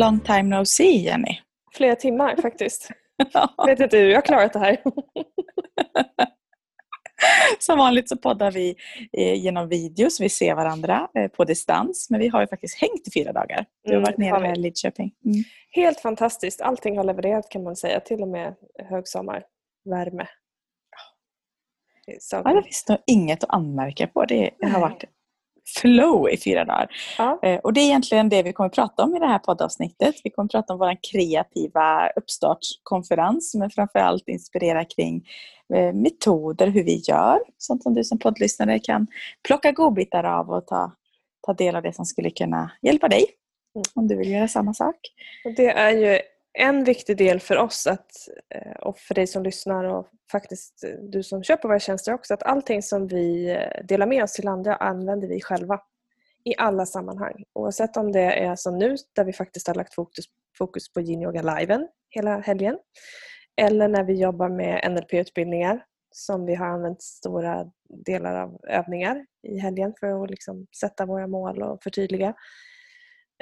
Long time no see, Jenny. Flera timmar faktiskt. Jag vet inte hur jag har klarat det här. Som vanligt så poddar vi eh, genom videos. Vi ser varandra eh, på distans. Men vi har ju faktiskt hängt i fyra dagar. Du har Mm, varit nere i Lidköping. Mm. Helt fantastiskt. Allting har levererat kan man säga. Till och med högsommarvärme. Så, Ja, det finns nog inget att anmärka på. Det har varit flow i fyra dagar. ja. Eh, Och det är egentligen det vi kommer att prata om i det här poddavsnittet. Vi kommer att prata om vår kreativa uppstartskonferens men framförallt inspirera kring eh, metoder, hur vi gör. Sånt som du som poddlyssnare kan plocka godbitar av och ta, ta del av det som skulle kunna hjälpa dig. Mm. Om du vill göra samma sak. Och det är ju en viktig del för oss att, eh, och för dig som lyssnar och faktiskt eh, du som köper våra tjänster också att allting som vi eh, delar med oss till andra använder vi själva i alla sammanhang. Oavsett om det är som nu där vi faktiskt har lagt fokus, fokus på yin yoga liven hela helgen eller när vi jobbar med NLP-utbildningar som vi har använt stora delar av övningar i helgen för att liksom sätta våra mål och förtydliga.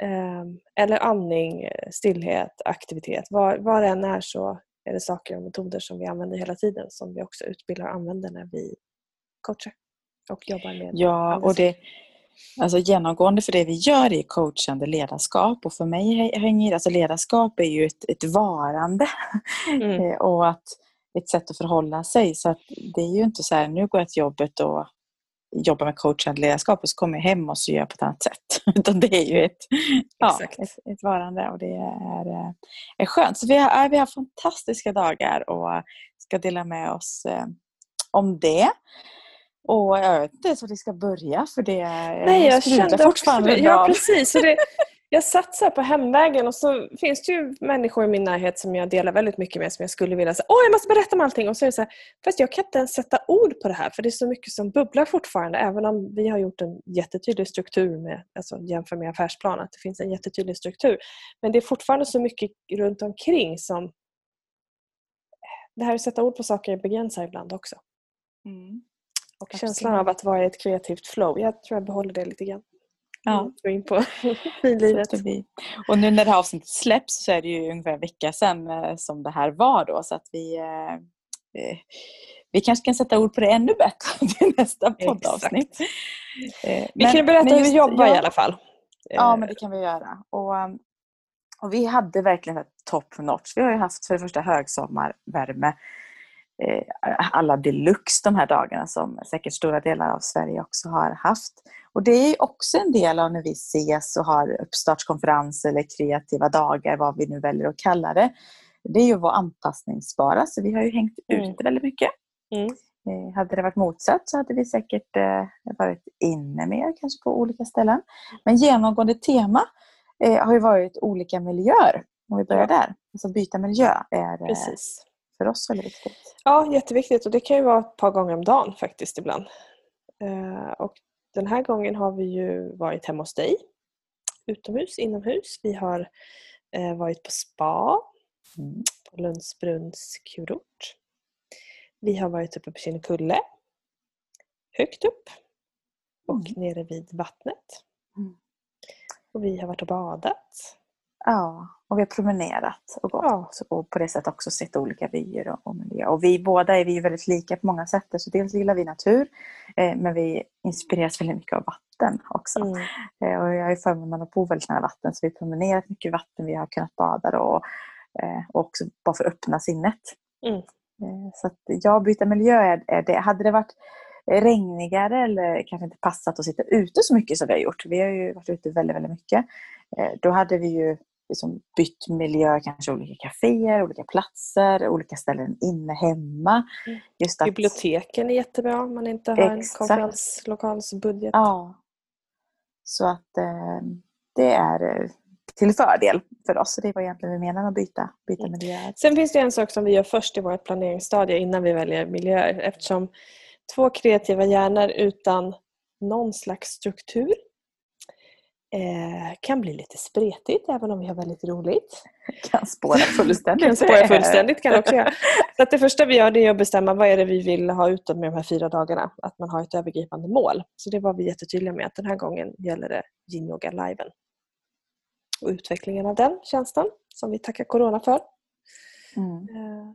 Ehm, Eller andning, stillhet, aktivitet. Var, var det än är så är det saker och metoder som vi använder hela tiden som vi också utbildar och använder när vi coachar och jobbar med Ja, och det, alltså genomgående för det vi gör är coachande ledarskap och för mig hä- hänger alltså ledarskap är ju ett, ett varande Mm. Eh, och att ett sätt att förhålla sig. Så att det är ju inte så här, nu går jag till jobbet och jobbar med coachande ledarskap och så kommer jag hem och så gör jag på ett annat sätt. Utan det är ju ett, ja, ett, ett varande och det är, eh, är skönt. Så vi har, vi har fantastiska dagar och ska dela med oss eh, om det. Och jag vet inte ens var vi ska börja för det Nej, jag kände också fortfarande det. Ja, precis. Så det, jag satsar på hemvägen och så finns det ju människor i min närhet som jag delar väldigt mycket med som jag skulle vilja säga Åh, jag måste berätta om allting. Och så är det så här, fast jag kan inte ens sätta ord på det här för det är så mycket som bubblar fortfarande. Även om vi har gjort en jättetydlig struktur med, alltså jämför med affärsplan, att det finns en jättetydlig struktur. Men det är fortfarande så mycket runt omkring som det här att sätta ord på saker begränsar ibland också. Mm. Och Absolut. känslan av att vara i ett kreativt flow, jag tror jag behåller det lite grann. Ja. Gå in på finlivet. Vi- Och nu när det här avsnittet släpps så är det ju ungefär en vecka sedan eh, som det här var då. Så att vi, eh, eh, vi kanske kan sätta ord på det ännu bättre till nästa poddavsnitt. Eh, Vi men- kan berätta hur vi jobbar ja, i alla fall. Ja, men det kan vi göra. Och, och vi hade verkligen ett top notch. Vi har ju haft för det första högsommarvärme. Alla deluxe de här dagarna som säkert stora delar av Sverige också har haft. Och det är också en del av när vi ses och har uppstartskonferens eller kreativa dagar, vad vi nu väljer att kalla det. Det är ju att vara anpassningsbara, så vi har ju hängt Mm. ute väldigt mycket. Mm. Eh, Hade det varit motsatt så hade vi säkert eh, varit inne mer kanske på olika ställen. Men genomgående tema eh, har ju varit olika miljöer. Om vi börjar Ja. där. Alltså byta miljö är Precis. för oss väldigt viktigt. Ja, jätteviktigt och det kan ju vara ett par gånger om dagen faktiskt ibland. Och den här gången har vi ju varit hemma hos dig. Utomhus, inomhus. Vi har eh, varit på spa Mm. på Lundsbrunns kurort. Vi har varit uppe på Kinnekulle. Högt upp. Och Mm. nere vid vattnet. Mm. Och vi har varit och badat. Ja, och vi har promenerat och gått Ja. och på det sättet också sett olika vyer och, och miljö. Och vi båda är vi ju väldigt lika på många sätt. Så dels gillar vi natur, eh, men vi inspireras väldigt mycket av vatten också. Mm. Eh, Och jag har ju förmånen att bo väldigt nära vatten så vi har promenerat mycket vatten, vi har kunnat bada då, och, eh, och också bara för att öppna sinnet. Mm. Eh, Så att ja, byta miljö är, är det. Hade det varit regnigare eller kanske inte passat att sitta ute så mycket som vi har gjort, vi har ju varit ute väldigt, väldigt mycket, eh, då hade vi ju liksom bytt miljö, kanske olika kaféer, olika platser, olika ställen inne hemma. Mm. Just att, Biblioteken är jättebra om man inte har en Exakt. konferenslokalsbudget. Ja. Så att eh, det är eh, till fördel för oss. Det var egentligen vi menade med att byta, byta Mm. miljöer. Sen finns det en sak som vi gör först i vårt planeringsstadie innan vi väljer miljöer eftersom två kreativa hjärnor utan någon slags struktur eh, kan bli lite spretigt även om vi har väldigt roligt. Kan spåra fullständigt. Kan spåra fullständigt kan också göra. Så att det första vi gör är att bestämma vad är det vi vill ha ut med de här fyra dagarna. Att man har ett övergripande mål. Så det var vi jättetydliga med att den här gången gäller det yin yoga liven. och utvecklingen av den tjänsten som vi tackar Corona för. Mm. Eh,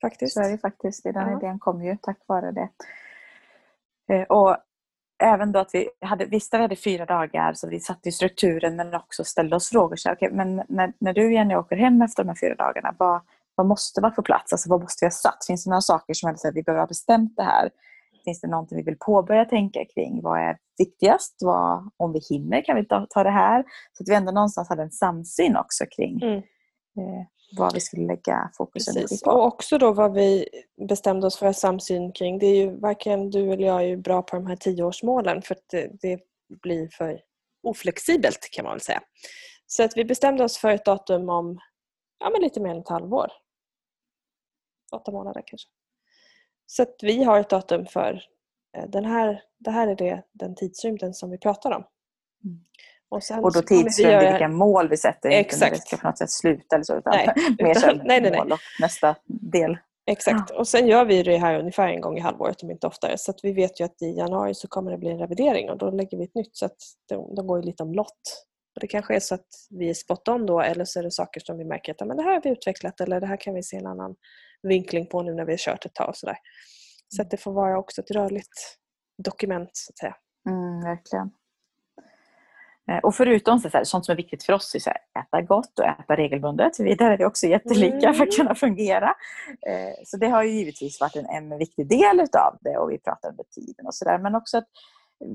faktiskt. Så är det faktiskt. Den Ja. idén kom ju tack vare det. Eh, Och även då att vi hade, att vi hade fyra dagar så vi satte i strukturen men också ställde oss frågor. Så, här, okej, men när, när du Jenny åker hem efter de här fyra dagarna, vad, vad måste vara på plats? Alltså, vad måste vi ha satt? Finns det några saker som är här, vi behöver ha bestämt det här? Finns det någonting vi vill påbörja tänka kring? Vad är viktigast? Vad, om vi hinner kan vi ta, ta det här? Så att vi ändå någonstans hade en samsyn också kring Mm. eh, vad vi skulle lägga fokus Precis. på. Och också då vad vi bestämde oss för samsyn kring. Det är ju varken du eller jag är ju bra på de här tioårsmålen för att det, det blir för oflexibelt kan man väl säga. Så att vi bestämde oss för ett datum om ja, men lite mer än ett halvår. Åtta månader kanske. Så att vi har ett datum för eh, den här, det här är det, den tidsrymden som vi pratar om. Mm. Och, Och då vi tidsrymd, göra- vilka mål vi sätter. Inte när Exakt. ska på något sätt sluta eller så. Utan Nej, mer utan- nej, nej, mål och nästa del. Exakt. Och sen gör vi det här ungefär en gång i halvåret om inte oftare. Så vi vet ju att i januari så kommer det bli en revidering och då lägger vi ett nytt. Så att de, de går ju lite omlott. Och det kanske är så att vi är spot on då eller så är det saker som vi märker att ja, men det här har vi utvecklat eller det här kan vi se en annan vinkling på nu när vi har kört ett tag. Och så där. så att det får vara också ett rörligt dokument så att säga. Mm, verkligen. Eh, Och förutom så här, sånt som är viktigt för oss, är så här, äta gott och äta regelbundet. Vi, där är vi också jättelika för att Mm. kunna fungera. Eh, Så det har ju givetvis varit en, en viktig del utav det och vi pratar under tiden och sådär. Men också att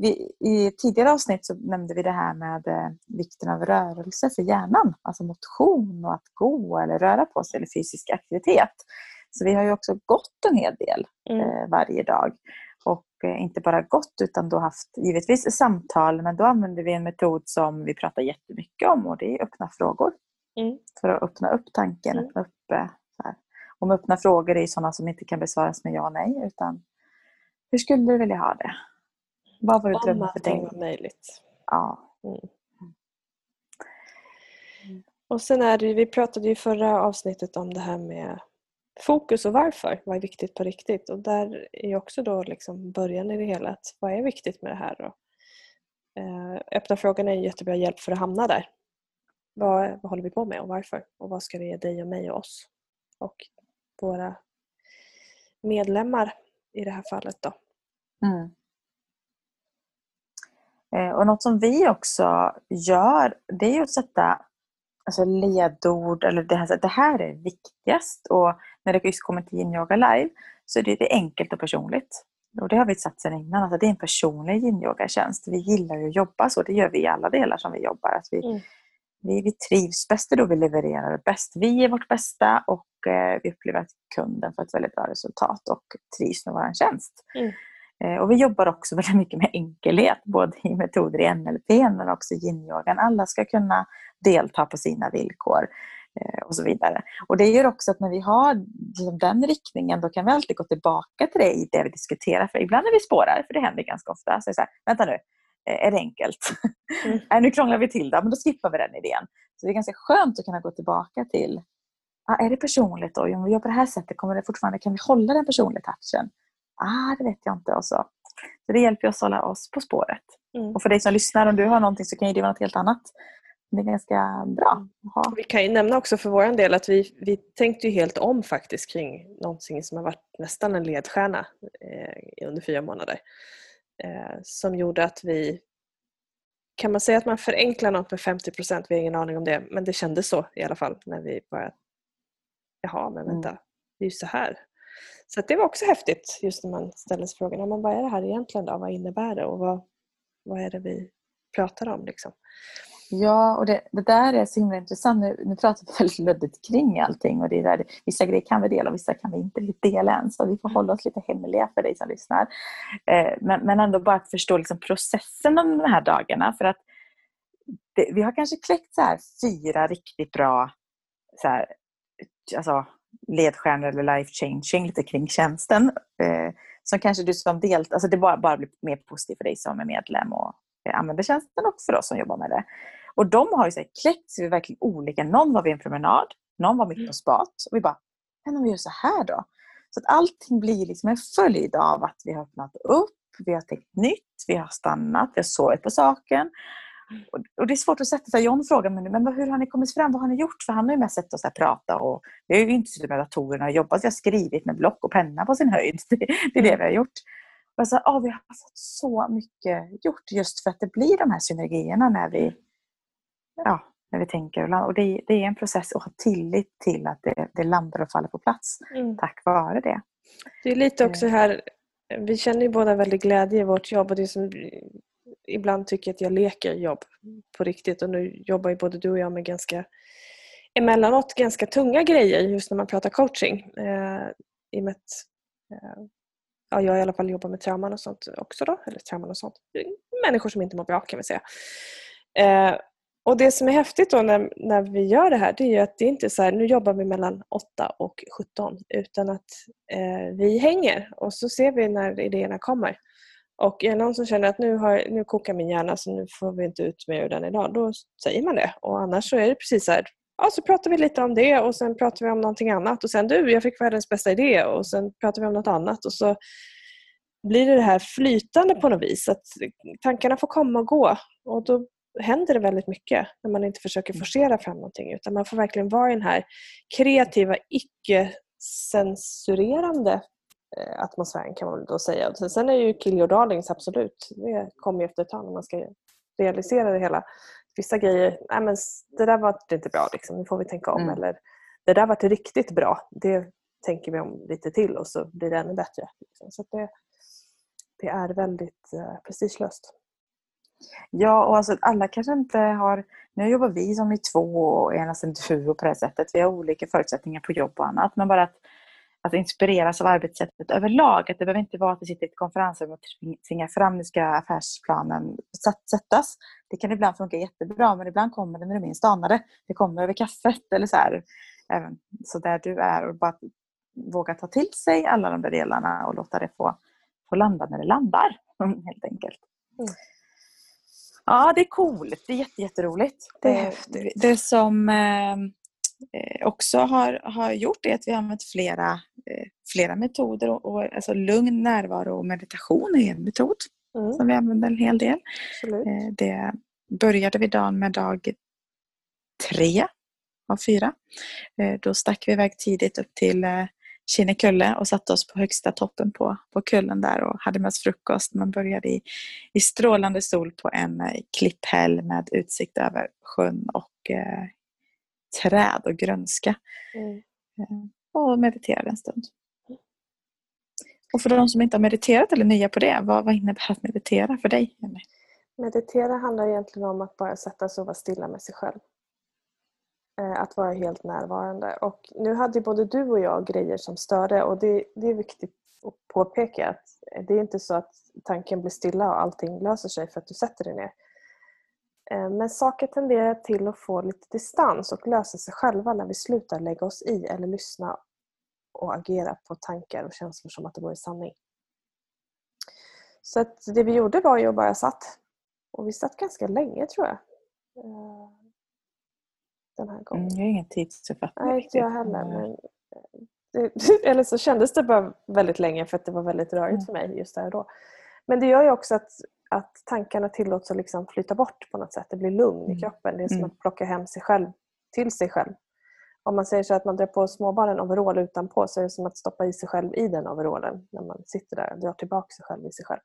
vi, i tidigare avsnitt så nämnde vi det här med eh, vikten av rörelse för hjärnan. Alltså motion och att gå eller röra på sig eller fysisk aktivitet. Så vi har ju också gått en hel del Mm. varje dag. Och eh, inte bara gått utan då haft givetvis samtal men då använder vi en metod som vi pratar jättemycket om och det är öppna frågor. Mm. För att öppna upp tanken. Mm. Öppna upp, eh, så här. Och med öppna frågor är sådana som inte kan besvaras med ja och nej utan hur skulle du vilja ha det? Vad var det Om drömmen för allting dig? var möjligt. Ja. Och sen är det, vi pratade ju i förra avsnittet om det här med fokus och varför. Vad är viktigt på riktigt? Och där är också då liksom början i det hela. Att vad är viktigt med det här? Och, eh, öppna frågan är en jättebra hjälp för att hamna där. Vad, vad håller vi på med och varför? Och vad ska det ge dig och mig och oss? Och våra medlemmar i det här fallet då. Mm. Eh, och något som vi också gör, det är att sätta alltså ledord, eller det här, det här är viktigast. Och när det just kommer till yin yoga live så är det, det är enkelt och personligt. Och det har vi satt sedan innan, alltså det är en personlig yin yoga tjänst. Vi gillar ju att jobba så, det gör vi i alla delar som vi jobbar. Att vi, Mm. vi, vi trivs bäst det då vi levererar bäst. Vi är vårt bästa och eh, vi upplever att kunden får ett väldigt bra resultat och trivs med vår tjänst. Mm. Eh, Och vi jobbar också väldigt mycket med enkelhet, både i metoder i NLP men också i yin-yogan. Alla ska kunna delta på sina villkor och så vidare. Och det gör också att när vi har liksom den riktningen, då kan vi alltid gå tillbaka till det i det vi diskuterar. För ibland när vi spårar, för det händer ganska ofta, så är det så här, vänta nu, eh, är det enkelt? Mm. Nu krånglar vi till det, men då skippar vi den idén. Så det är ganska skönt att kunna gå tillbaka till, ah, är det personligt då? Om vi gör på det här sättet, kommer det fortfarande, kan vi hålla den personliga touchen? Ah, det vet jag inte. Och så. så det hjälper oss att hålla oss på spåret. Mm. Och för dig som lyssnar, om du har någonting så kan det vara något helt annat. Det är ganska bra att ha. Vi kan ju nämna också för vår del att vi, vi tänkte ju helt om faktiskt kring någonting som har varit nästan en ledstjärna eh, under fyra månader. Eh, som gjorde att vi, kan man säga att man förenklar något med 50 procent? Vi har ingen aning om det, men det kändes så i alla fall när vi började, jaha men vänta, Mm. det är ju så här. Så det var också häftigt just när man ställer sig frågan, men vad är det här egentligen då? Vad innebär det och vad, vad är det vi pratar om? Liksom? Ja, och det, det där är så himla intressant. Nu, nu pratar vi väldigt luddigt kring allting. Och det är där, vissa grejer kan vi dela och vissa kan vi inte dela än. Så vi får hålla oss lite hemliga för dig som lyssnar. Eh, men, men ändå bara att förstå liksom processen om de här dagarna. För att det, vi har kanske kläckt så här fyra riktigt bra så här, alltså, ledstjärnor eller life changing lite kring tjänsten. Eh, som kanske du som delt, alltså det bara, bara blir mer positivt för dig som är medlem och eh, använder tjänsten och för oss som jobbar med det. Och de har ju så här kläckt sig verkligen olika. Någon var vid en promenad, någon var mitt på spat. Och vi bara, men om vi gör så här då? Så att allting blir liksom en följd av att vi har öppnat upp, vi har tänkt nytt, vi har stannat, vi har sovit på saken. och, och, det är svårt att sätta sig. John frågar mig men hur har ni kommit fram? Vad har ni gjort? För han har ju mest sett oss prata och vi har ju inte suttit med datorerna och jobbat. Vi har skrivit med block och penna på sin höjd. Det, det är det vi har gjort. Och jag sa, ah, vi har fått så mycket gjort just för att det blir de här synergierna när vi, ja, när vi tänker. Och det, det är en process att ha tillit till att det, det landar och faller på plats mm. tack vare det. Det är lite också eh. här, vi känner ju båda väldigt glädje i vårt jobb och det som ibland tycker att jag leker jobb på riktigt och nu jobbar ju både du och jag med ganska emellanåt ganska tunga grejer just när man pratar coaching. Eh, I och med att eh, ja, jag i alla fall jobbar med trauman och sånt också då, eller trauman och sånt. Människor som inte mår bra kan vi säga. Eh, och det som är häftigt då när, när vi gör det här det är ju att det inte är så här, nu jobbar vi mellan 8 och 17 utan att eh, vi hänger och så ser vi när idéerna kommer. Och är det någon som känner att nu, har, nu kokar min hjärna så nu får vi inte ut mer ur den idag, då säger man det. Och annars så är det precis så här, ja, så pratar vi lite om det och sen pratar vi om någonting annat och sen du, jag fick världens bästa idé och sen pratar vi om något annat och så blir det det här flytande på något vis. Att tankarna får komma och gå och då händer det väldigt mycket när man inte försöker forcera fram någonting utan man får verkligen vara i den här kreativa, icke-censurerande Eh, atmosfären kan man väl då säga. Sen är ju Kill Your Darlings absolut, det kommer ju efter ett tag när man ska realisera det hela. Vissa grejer, nej men det där var inte bra, liksom. nu får vi tänka om. Mm. Eller det där var riktigt bra, det tänker vi om lite till och så blir det ännu bättre. Liksom. Så det, det är väldigt eh, prestigelöst. Ja, och alltså alla kanske inte har... Nu jobbar vi som i två och är nästan duo på det sättet. Vi har olika förutsättningar på jobb och annat. Men bara att att inspireras av arbetssättet överlag. Att det behöver inte vara att vi sitter i ett konferensrum och tvingar fram, nu ska affärsplanen sättas. Det kan ibland funka jättebra men ibland kommer det när du minst anar det. Det kommer över kaffet eller så här. Även så där du är och bara våga ta till sig alla de där delarna och låta det få, få landa när det landar. Helt enkelt. Mm. Ja, det är coolt. Det är jätte, jätteroligt. Det, är häftigt. det som eh, Eh, också har, har gjort är att vi har använt flera, eh, flera metoder. Och, och, alltså lugn, närvaro och meditation är en metod mm. som vi använder en hel del. Eh, det började vi dagen med dag tre av fyra. Då stack vi iväg tidigt upp till Kinnekulle och satte oss på högsta toppen på, på kullen där och hade med oss frukost. Man började i, i strålande sol på en klipphäll med utsikt över sjön och eh, träd och grönska. Mm. Eh, och mediterade en stund. Och för de som inte har mediterat eller är nya på det, vad, vad innebär att meditera för dig? Meditera handlar egentligen om att bara sätta sig och vara stilla med sig själv. Eh, att vara helt närvarande. Och nu hade både du och jag grejer som störde och det, det är viktigt att påpeka att det är inte så att tanken blir stilla och allting löser sig för att du sätter dig ner. Eh, men saker tenderar till att få lite distans och lösa sig själva när vi slutar lägga oss i eller lyssna och agera på tankar och känslor som att det vore sanning. Så att det vi gjorde var ju att bara satt. Och vi satt ganska länge tror jag. Eh, den här gången. Mm, jag har ingen tidsuppfattning. Nej, inte jag heller. Men eh, eller så kändes det bara väldigt länge för att det var väldigt rörigt mm. för mig just där och då. Men det gör ju också att att tankarna tillåts att liksom flyta bort på något sätt. Det blir lugn i mm. kroppen. Det är som mm. att plocka hem sig själv till sig själv. Om man säger så att man drar på småbarn en overall utanpå så är det som att stoppa i sig själv i den overallen när man sitter där och drar tillbaka sig själv i sig själv.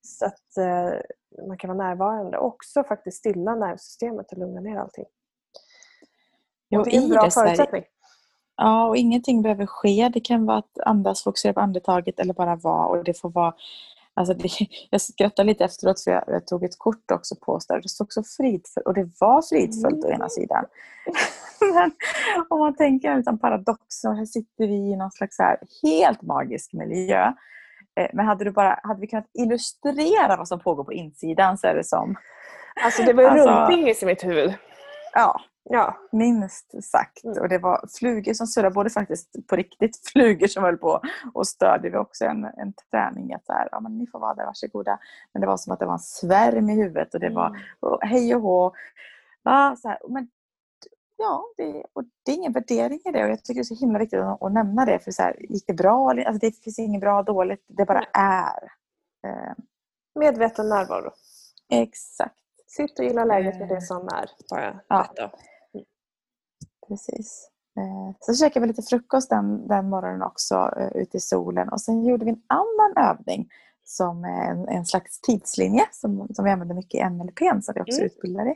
Så att eh, man kan vara närvarande och också faktiskt stilla nervsystemet och lugna ner allting. Och det är en bra förutsättning. Ja, och ingenting behöver ske. Det kan vara att andas, fokusera på andetaget eller bara vara. Och det får vara Alltså det, jag skrattade lite efteråt för jag, jag, tog ett kort också på oss där det stod så fridfullt och det var fridfullt mm. å ena mm. sidan. Men om man tänker en liksom paradox så här sitter vi i någon slags här helt magisk miljö. Eh, men hade, du bara, hade vi kunnat illustrera vad som pågår på insidan så är det som... Alltså det var alltså, rullpingis i mitt huvud. Ja, Ja, minst sagt. Mm. Och det var flugor som surrade, både faktiskt på riktigt flugor som höll på och störde. Vi också en, en träning att så här, ja, men ni får vara där, varsågoda. Men det var som att det var en svärm i huvudet och det var mm. och hej och hå. Ja, så här, men, ja det, och det är ingen värdering i det och jag tycker det är så himla viktigt att, att nämna det. För så här, gick det bra? Alltså, det finns inget bra och dåligt, det bara är. Eh. Medveten närvaro. Exakt. Sitt och gilla läget med det som är. Bara Ja. Precis. Eh, Så käkade vi lite frukost den, den morgonen också eh, ute i solen och sen gjorde vi en annan övning som är en, en slags tidslinje som, som vi använder mycket i NLP som vi också Mm. utbildar i.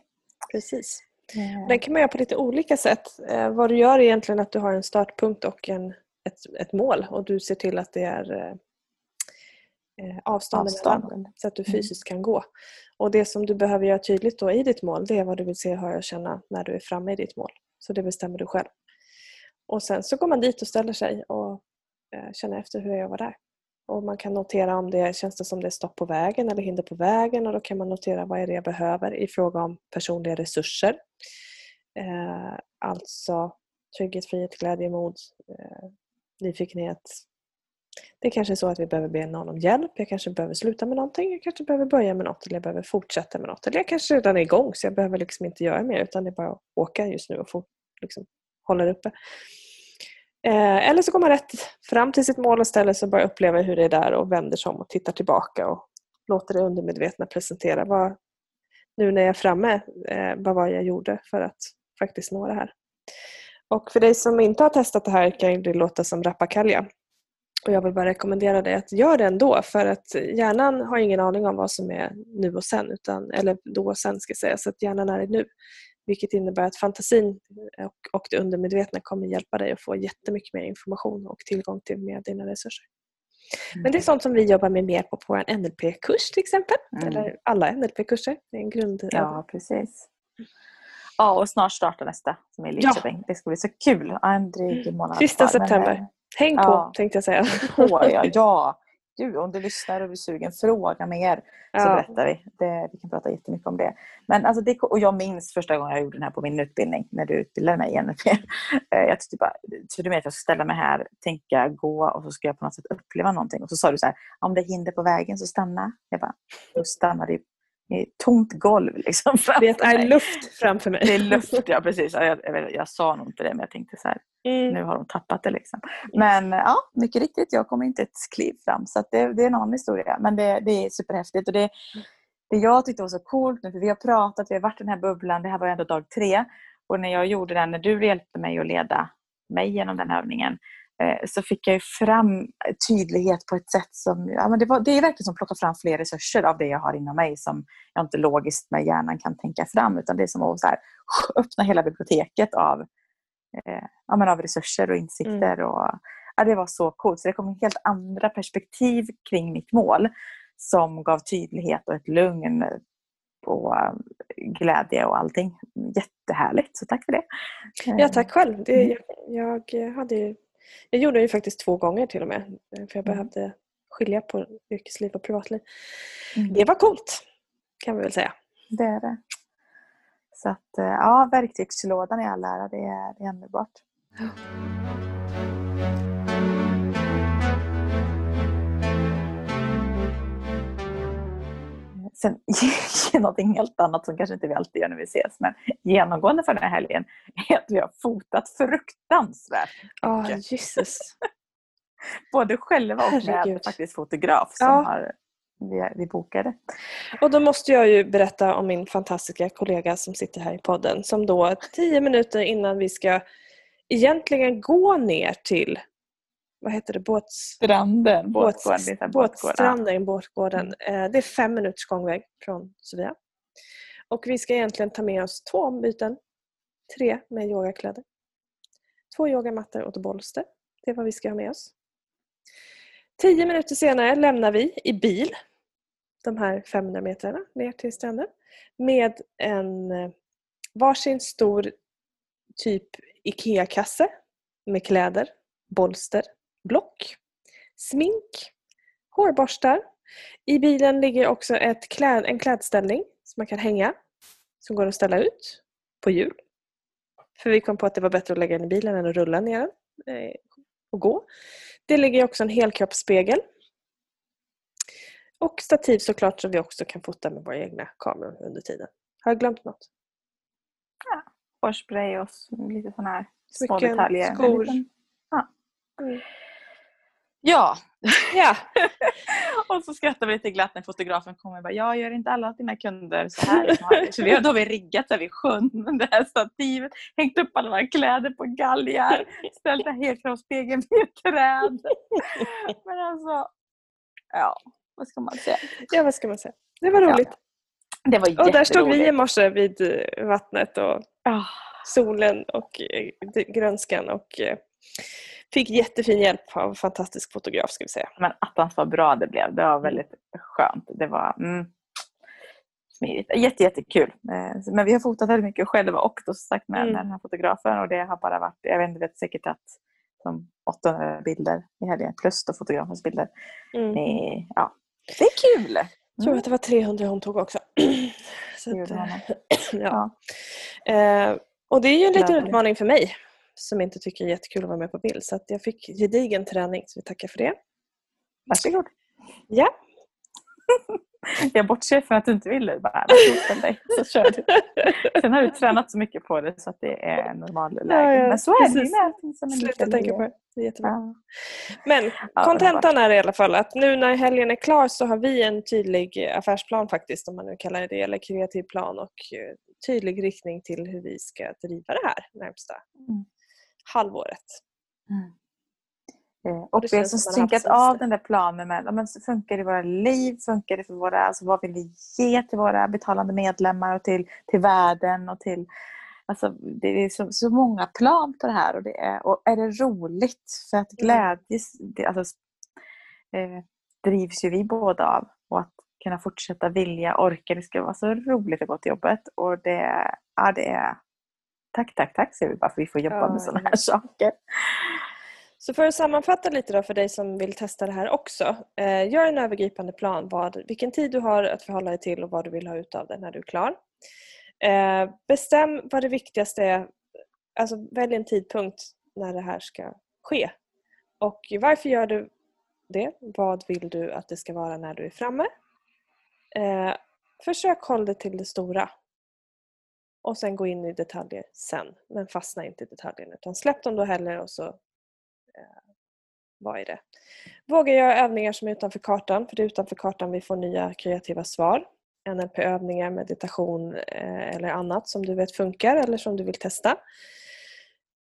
Precis. Eh, Den kan man göra på lite olika sätt. Eh, vad du gör är egentligen att du har en startpunkt och en, ett, ett mål och du ser till att det är eh, eh, avstånd Avstånd. så att du Mm. fysiskt kan gå. Och Det som du behöver göra tydligt då i ditt mål det är vad du vill se, höra och känna när du är framme i ditt mål. Så det bestämmer du själv. Och Sen så går man dit och ställer sig och eh, känner efter hur jag var där. Och Man kan notera om det känns det som det är stopp på vägen eller hinder på vägen och då kan man notera vad är det jag behöver i fråga om personliga resurser. Eh, alltså trygghet, frihet, glädje, mod, eh, nyfikenhet. Det är kanske är så att vi behöver be någon om hjälp. Jag kanske behöver sluta med någonting. Jag kanske behöver börja med något eller jag behöver fortsätta med något. Eller jag kanske redan är igång så jag behöver liksom inte göra mer utan det är bara att åka just nu och få, liksom, hålla det uppe. Eh, eller så går man rätt fram till sitt mål och ställer sig och bara upplever hur det är där och vänder sig om och tittar tillbaka och låter det undermedvetna presentera vad, nu när jag är framme, eh, vad var jag gjorde för att faktiskt nå det här. Och för dig som inte har testat det här kan det låta som rappakalja. Och jag vill bara rekommendera dig att göra det ändå för att hjärnan har ingen aning om vad som är nu och sen, utan, eller då och sen ska jag säga, så att hjärnan är i nu. Vilket innebär att fantasin och, och det undermedvetna kommer hjälpa dig att få jättemycket mer information och tillgång till mer dina resurser. Men det är sånt som vi jobbar med mer på på vår NLP-kurs till exempel. Mm. Eller alla NLP-kurser. Det är en grund... Ja, precis. Ja, och snart startar nästa som är i Ja. Linköping. Det ska bli så kul. Ja, En dryg månad Sista kvar, september. Häng på Ja. tänkte jag säga. På, ja, ja. Gud, om du lyssnar och är sugen, fråga mer så Ja. berättar vi. Det, vi kan prata jättemycket om det. Men alltså det. Och jag minns första gången jag gjorde den här på min utbildning, när du utbildade mig i NLP. Eh, Jag tyckte bara, så du med att jag ska ställa mig här, tänka, gå och så ska jag på något sätt uppleva någonting. Och så sa du så här, om det är hinder på vägen så stanna. Jag bara, då stannade i tomt golv liksom Det är luft framför mig. Det är luft, ja precis. Ja, Jag, jag, vet- jag sa nog inte det, men jag tänkte så här, Mm. nu har de tappat det. Liksom. Men ja, mycket riktigt, jag kommer inte ett kliv fram. Så det, det är en annan historia. Men det, det är superhäftigt. Och det, det jag tyckte var så coolt nu, för vi har pratat, vi har varit i den här bubblan, det här var ändå dag tre. Och när jag gjorde den, när du hjälpte mig att leda mig genom den övningen, eh, så fick jag ju fram tydlighet på ett sätt som, ja, men det, var, det är verkligen som att plocka fram fler resurser av det jag har inom mig som jag inte logiskt med hjärnan kan tänka fram. Utan det är som att här, öppna hela biblioteket av ja, men av resurser och insikter. Och, ja, det var så coolt. Så det kom helt andra perspektiv kring mitt mål som gav tydlighet och ett lugn och eh, glädje och allting. Jättehärligt, så tack för det. Ja, tack själv. Det, Mm. jag, jag, hade ju, jag gjorde det ju faktiskt två gånger till och med. eh, För jag Mm. behövde skilja på yrkesliv och privatliv. Mm. Det var coolt, kan vi väl säga. Det är det. Så att, eh, ja, verktygslådan i all ära, det är, det är underbart. Sen någonting helt annat som kanske inte vi alltid gör när vi ses, men genomgående för den här helgen är att vi har fotat fruktansvärt. Ja, Mycket. Jesus. Både själva och med faktiskt fotograf som Ja. har, vi, vi bokade. Och då måste jag ju berätta om min fantastiska kollega som sitter här i podden som då tio minuter innan vi ska egentligen gå ner till vad heter det? Båts... Stranden, Båt, båtgården. båtstranden, båtgården. Eh, Det är fem minuters gångväg från Sofia. Och vi ska egentligen ta med oss två ombyten. Tre med yogakläder. Två yogamattor och ett bolster. Det är vad vi ska ha med oss. Tio minuter senare lämnar vi i bil de här 500 metrarna ner till stranden med en eh, varsin stor typ IKEA-kasse med kläder, bolster, block, smink, hårborstar. I bilen ligger också ett kläd, en klädställning som man kan hänga, som går att ställa ut på hjul. För vi kom på att det var bättre att lägga den i bilen än att rulla ner den eh, och gå. Det ligger också en helkroppsspegel. Och stativ såklart så vi också kan fota med våra egna kameror under tiden. Har jag glömt något? Hårspray och lite sådana här små Smycken, detaljer. Skor. Ja. Mm. Ja. Ja. och så skrattar vi lite glatt när fotografen kommer och bara, jag gör inte alla dina kunder så här. Så vi har, då har vi riggat vid sjön, det här stativet, hängt upp alla våra kläder på galgar, ställt den helkroppsspegeln vid ett träd. Men alltså, ja, vad ska man säga? ja, vad ska man säga. Det var roligt. Ja, det var Och där stod vi i morse vid eh, vattnet och Ah, solen och eh, grönskan och eh, fick jättefin hjälp av en fantastisk fotograf ska vi säga. Men attans vad bra det blev. Det var väldigt skönt. Det var mm, smidigt. Jätte, jättekul. Eh, Men vi har fotat väldigt mycket själva och då som sagt med, Mm. med den här fotografen och det har bara varit, jag vet inte, vet säkert att som 800 bilder i helgen plus då fotografens bilder. Mm. Ja, det är kul! Jag tror att det var 300 hon tog också. Så att, gjorde eh, ja. Ja. Eh, och det är ju en liten utmaning för mig som inte tycker det är jättekul att vara med på bild. Så jag fick gedigen träning så vi tackar för det. Varsågod. Ja, Jag bortser från att du inte ville. Bara, dig, så kör du. Sen har du tränat så mycket på det så att det är normalläge. Ja, ja, Men så är det ju precis. som är sluta tänka på det. Det är jättebra. Ja. Men kontentan är i alla fall att nu när helgen är klar så har vi en tydlig affärsplan faktiskt, om man nu kallar det det, eller kreativ plan och eh, tydlig riktning till hur vi ska driva det här närmsta Mm. Halvåret. Eh, Och vi har som synkat av den där planen med men funkar det i våra liv, funkar det för våra, alltså vad vill vi ge till våra betalande medlemmar och till, till världen och till Alltså, det är så, så många plan på det här och, det är, och är det roligt? För att glädje det, alltså, eh, drivs ju vi båda av. Och att kunna fortsätta vilja, orka, det ska vara så roligt att gå till jobbet. Och det, ja, det är Tack, tack, tack säger vi bara för vi får jobba Ja, med sådana här saker. Så för att sammanfatta lite då för dig som vill testa det här också. Eh, gör en övergripande plan, vad, vilken tid du har att förhålla dig till och vad du vill ha ut av det när du är klar. Eh, bestäm vad det viktigaste är. Alltså välj en tidpunkt när det här ska ske. Och varför gör du det? Vad vill du att det ska vara när du är framme? Eh, försök hålla det till det stora. Och sen gå in i detaljer sen. Men fastna inte i detaljerna utan släpp dem då heller och så eh, var i det? Våga göra övningar som är utanför kartan, för det är utanför kartan vi får nya kreativa svar. NLP-övningar, meditation eh, eller annat som du vet funkar eller som du vill testa.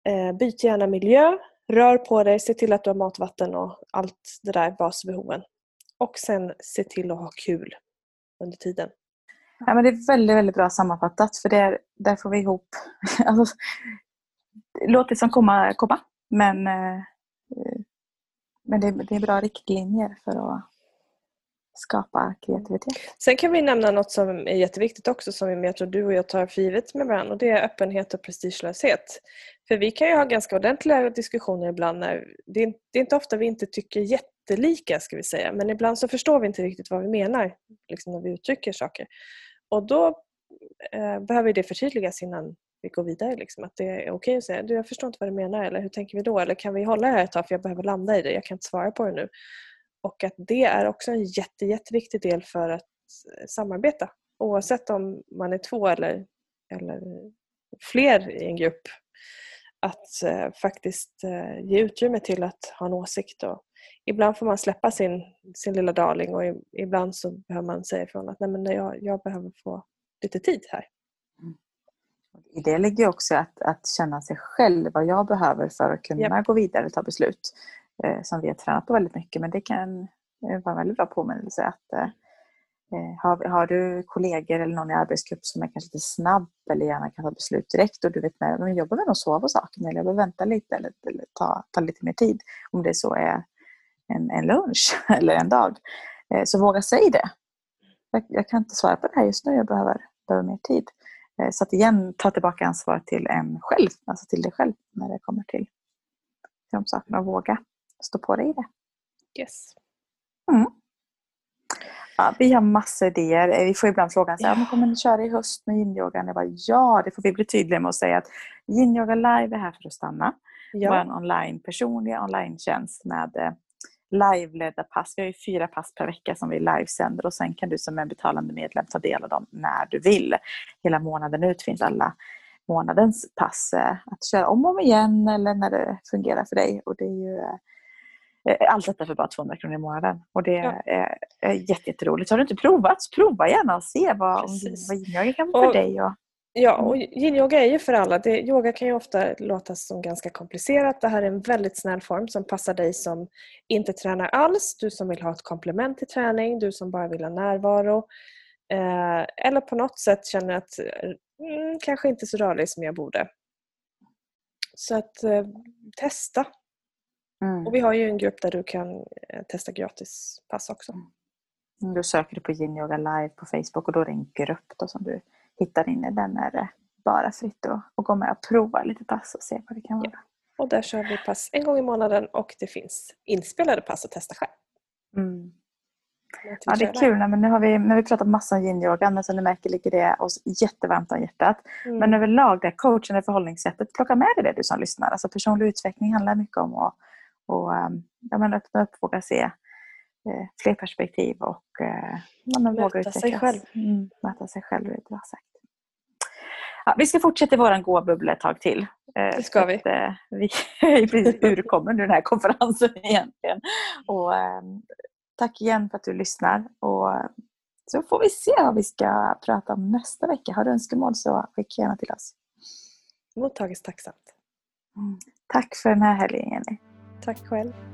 Eh, byt gärna miljö, rör på dig, se till att du har mat, vatten och allt det där basbehoven. Och sen se till att ha kul under tiden. Ja, men det är väldigt, väldigt bra sammanfattat för där, där får vi ihop... Alltså, det låter som komma, komma men, eh, men det, det är bra riktlinjer för att skapa kreativitet. Sen kan vi nämna något som är jätteviktigt också som jag tror du och jag tar för givet med varandra och det är öppenhet och prestigelöshet. För vi kan ju ha ganska ordentliga diskussioner ibland när det är, det är inte ofta vi inte tycker jättelika ska vi säga men ibland så förstår vi inte riktigt vad vi menar liksom när vi uttrycker saker. Och då eh, behöver det förtydligas innan vi går vidare. Liksom, att det är okej att säga du, jag förstår inte vad du menar eller hur tänker vi då? Eller kan vi hålla det här ett tag för jag behöver landa i det, jag kan inte svara på det nu. Och att det är också en jätte, jätteviktig del för att samarbeta. Oavsett om man är två eller, eller fler i en grupp. Att eh, faktiskt eh, ge utrymme till att ha en åsikt. Och ibland får man släppa sin, sin lilla darling och i, ibland så behöver man säga ifrån att Nej, men jag, jag behöver få lite tid här. I det ligger också att, att känna sig själv, vad jag behöver för att kunna Japp. gå vidare och ta beslut. Eh, som vi har tränat på väldigt mycket. Men det kan eh, vara en väldigt bra påminnelse att eh, eh, har, har du kollegor eller någon i arbetsgrupp som är kanske lite snabb eller gärna kan ta beslut direkt och du vet med, men jag behöver nog sova på saken eller jag behöver vänta lite eller, eller ta, ta lite mer tid. Om det så är en, en lunch eller en dag. Eh, så våga säga det. Jag, jag kan inte svara på det här just nu, jag behöver, behöver mer tid. Eh, Så att igen, ta tillbaka ansvar till en själv, alltså till dig själv när det kommer till, till de sakerna och våga stå på dig i det. Yes. Ja, vi har massor idéer. Eh, Vi får ibland frågan så här, Ja. kommer ni köra i höst med yin-yogan? Jag bara, ja, det får vi bli tydliga med att säga att yin-yoga live är här för att stanna. Vår Ja. online, personliga online-tjänst med live-ledda pass. Vi har ju fyra pass per vecka som vi livesänder och sen kan du som en betalande medlem ta del av dem när du vill. Hela månaden ut finns alla månadens pass eh, att köra om och om igen eller när det fungerar för dig. Och det är ju, eh, allt detta för bara 200 kronor i månaden. Och det ja. är, jätteroligt. Har du inte provat, prova gärna och se vad, vad yin-yoga kan vara för dig. Och, Ja, och yin-yoga är ju för alla. Det, yoga kan ju ofta låta som ganska komplicerat. Det här är en väldigt snäll form som passar dig som inte tränar alls, du som vill ha ett komplement till träning, du som bara vill ha närvaro. Eh, eller på något sätt känner att mm, kanske inte så rörlig som jag borde. Så att eh, testa. Mm. Och vi har ju en grupp där du kan eh, testa gratis pass också. Mm. Du söker på Yin Yoga Live på Facebook och då är det en grupp då som du hittar in i den är det bara fritt att, att gå med och prova lite pass och se vad det kan vara. Ja. Och där kör vi pass en gång i månaden och det finns inspelade pass att testa själv. Mm. Ja, det är kul. Men nu har vi, nu har vi pratat massor om yin-yoga, men som du märker ligger det oss jättevarmt om hjärtat. Mm. Men överlag, det coachande förhållningssättet, plocka med dig det du som lyssnar. Alltså personlig utveckling handlar mycket om att och, ehm, ja, men öppna upp, våga se fler perspektiv och eh, ja, men våga utvecklas. Sig själv. Mm, möta sig själv. Det är bra sagt. Ja, vi ska fortsätta i vår goa bubbla ett tag till. Eh, det ska vi. Att, eh, vi är precis urkommen ur den här konferensen egentligen. Och, eh, tack igen för att du lyssnar. Och, så får vi se vad vi ska prata om nästa vecka. Har du önskemål så skicka gärna till oss. Mottages tacksamt. Mm. Tack för den här helgen Jenny. Tack själv.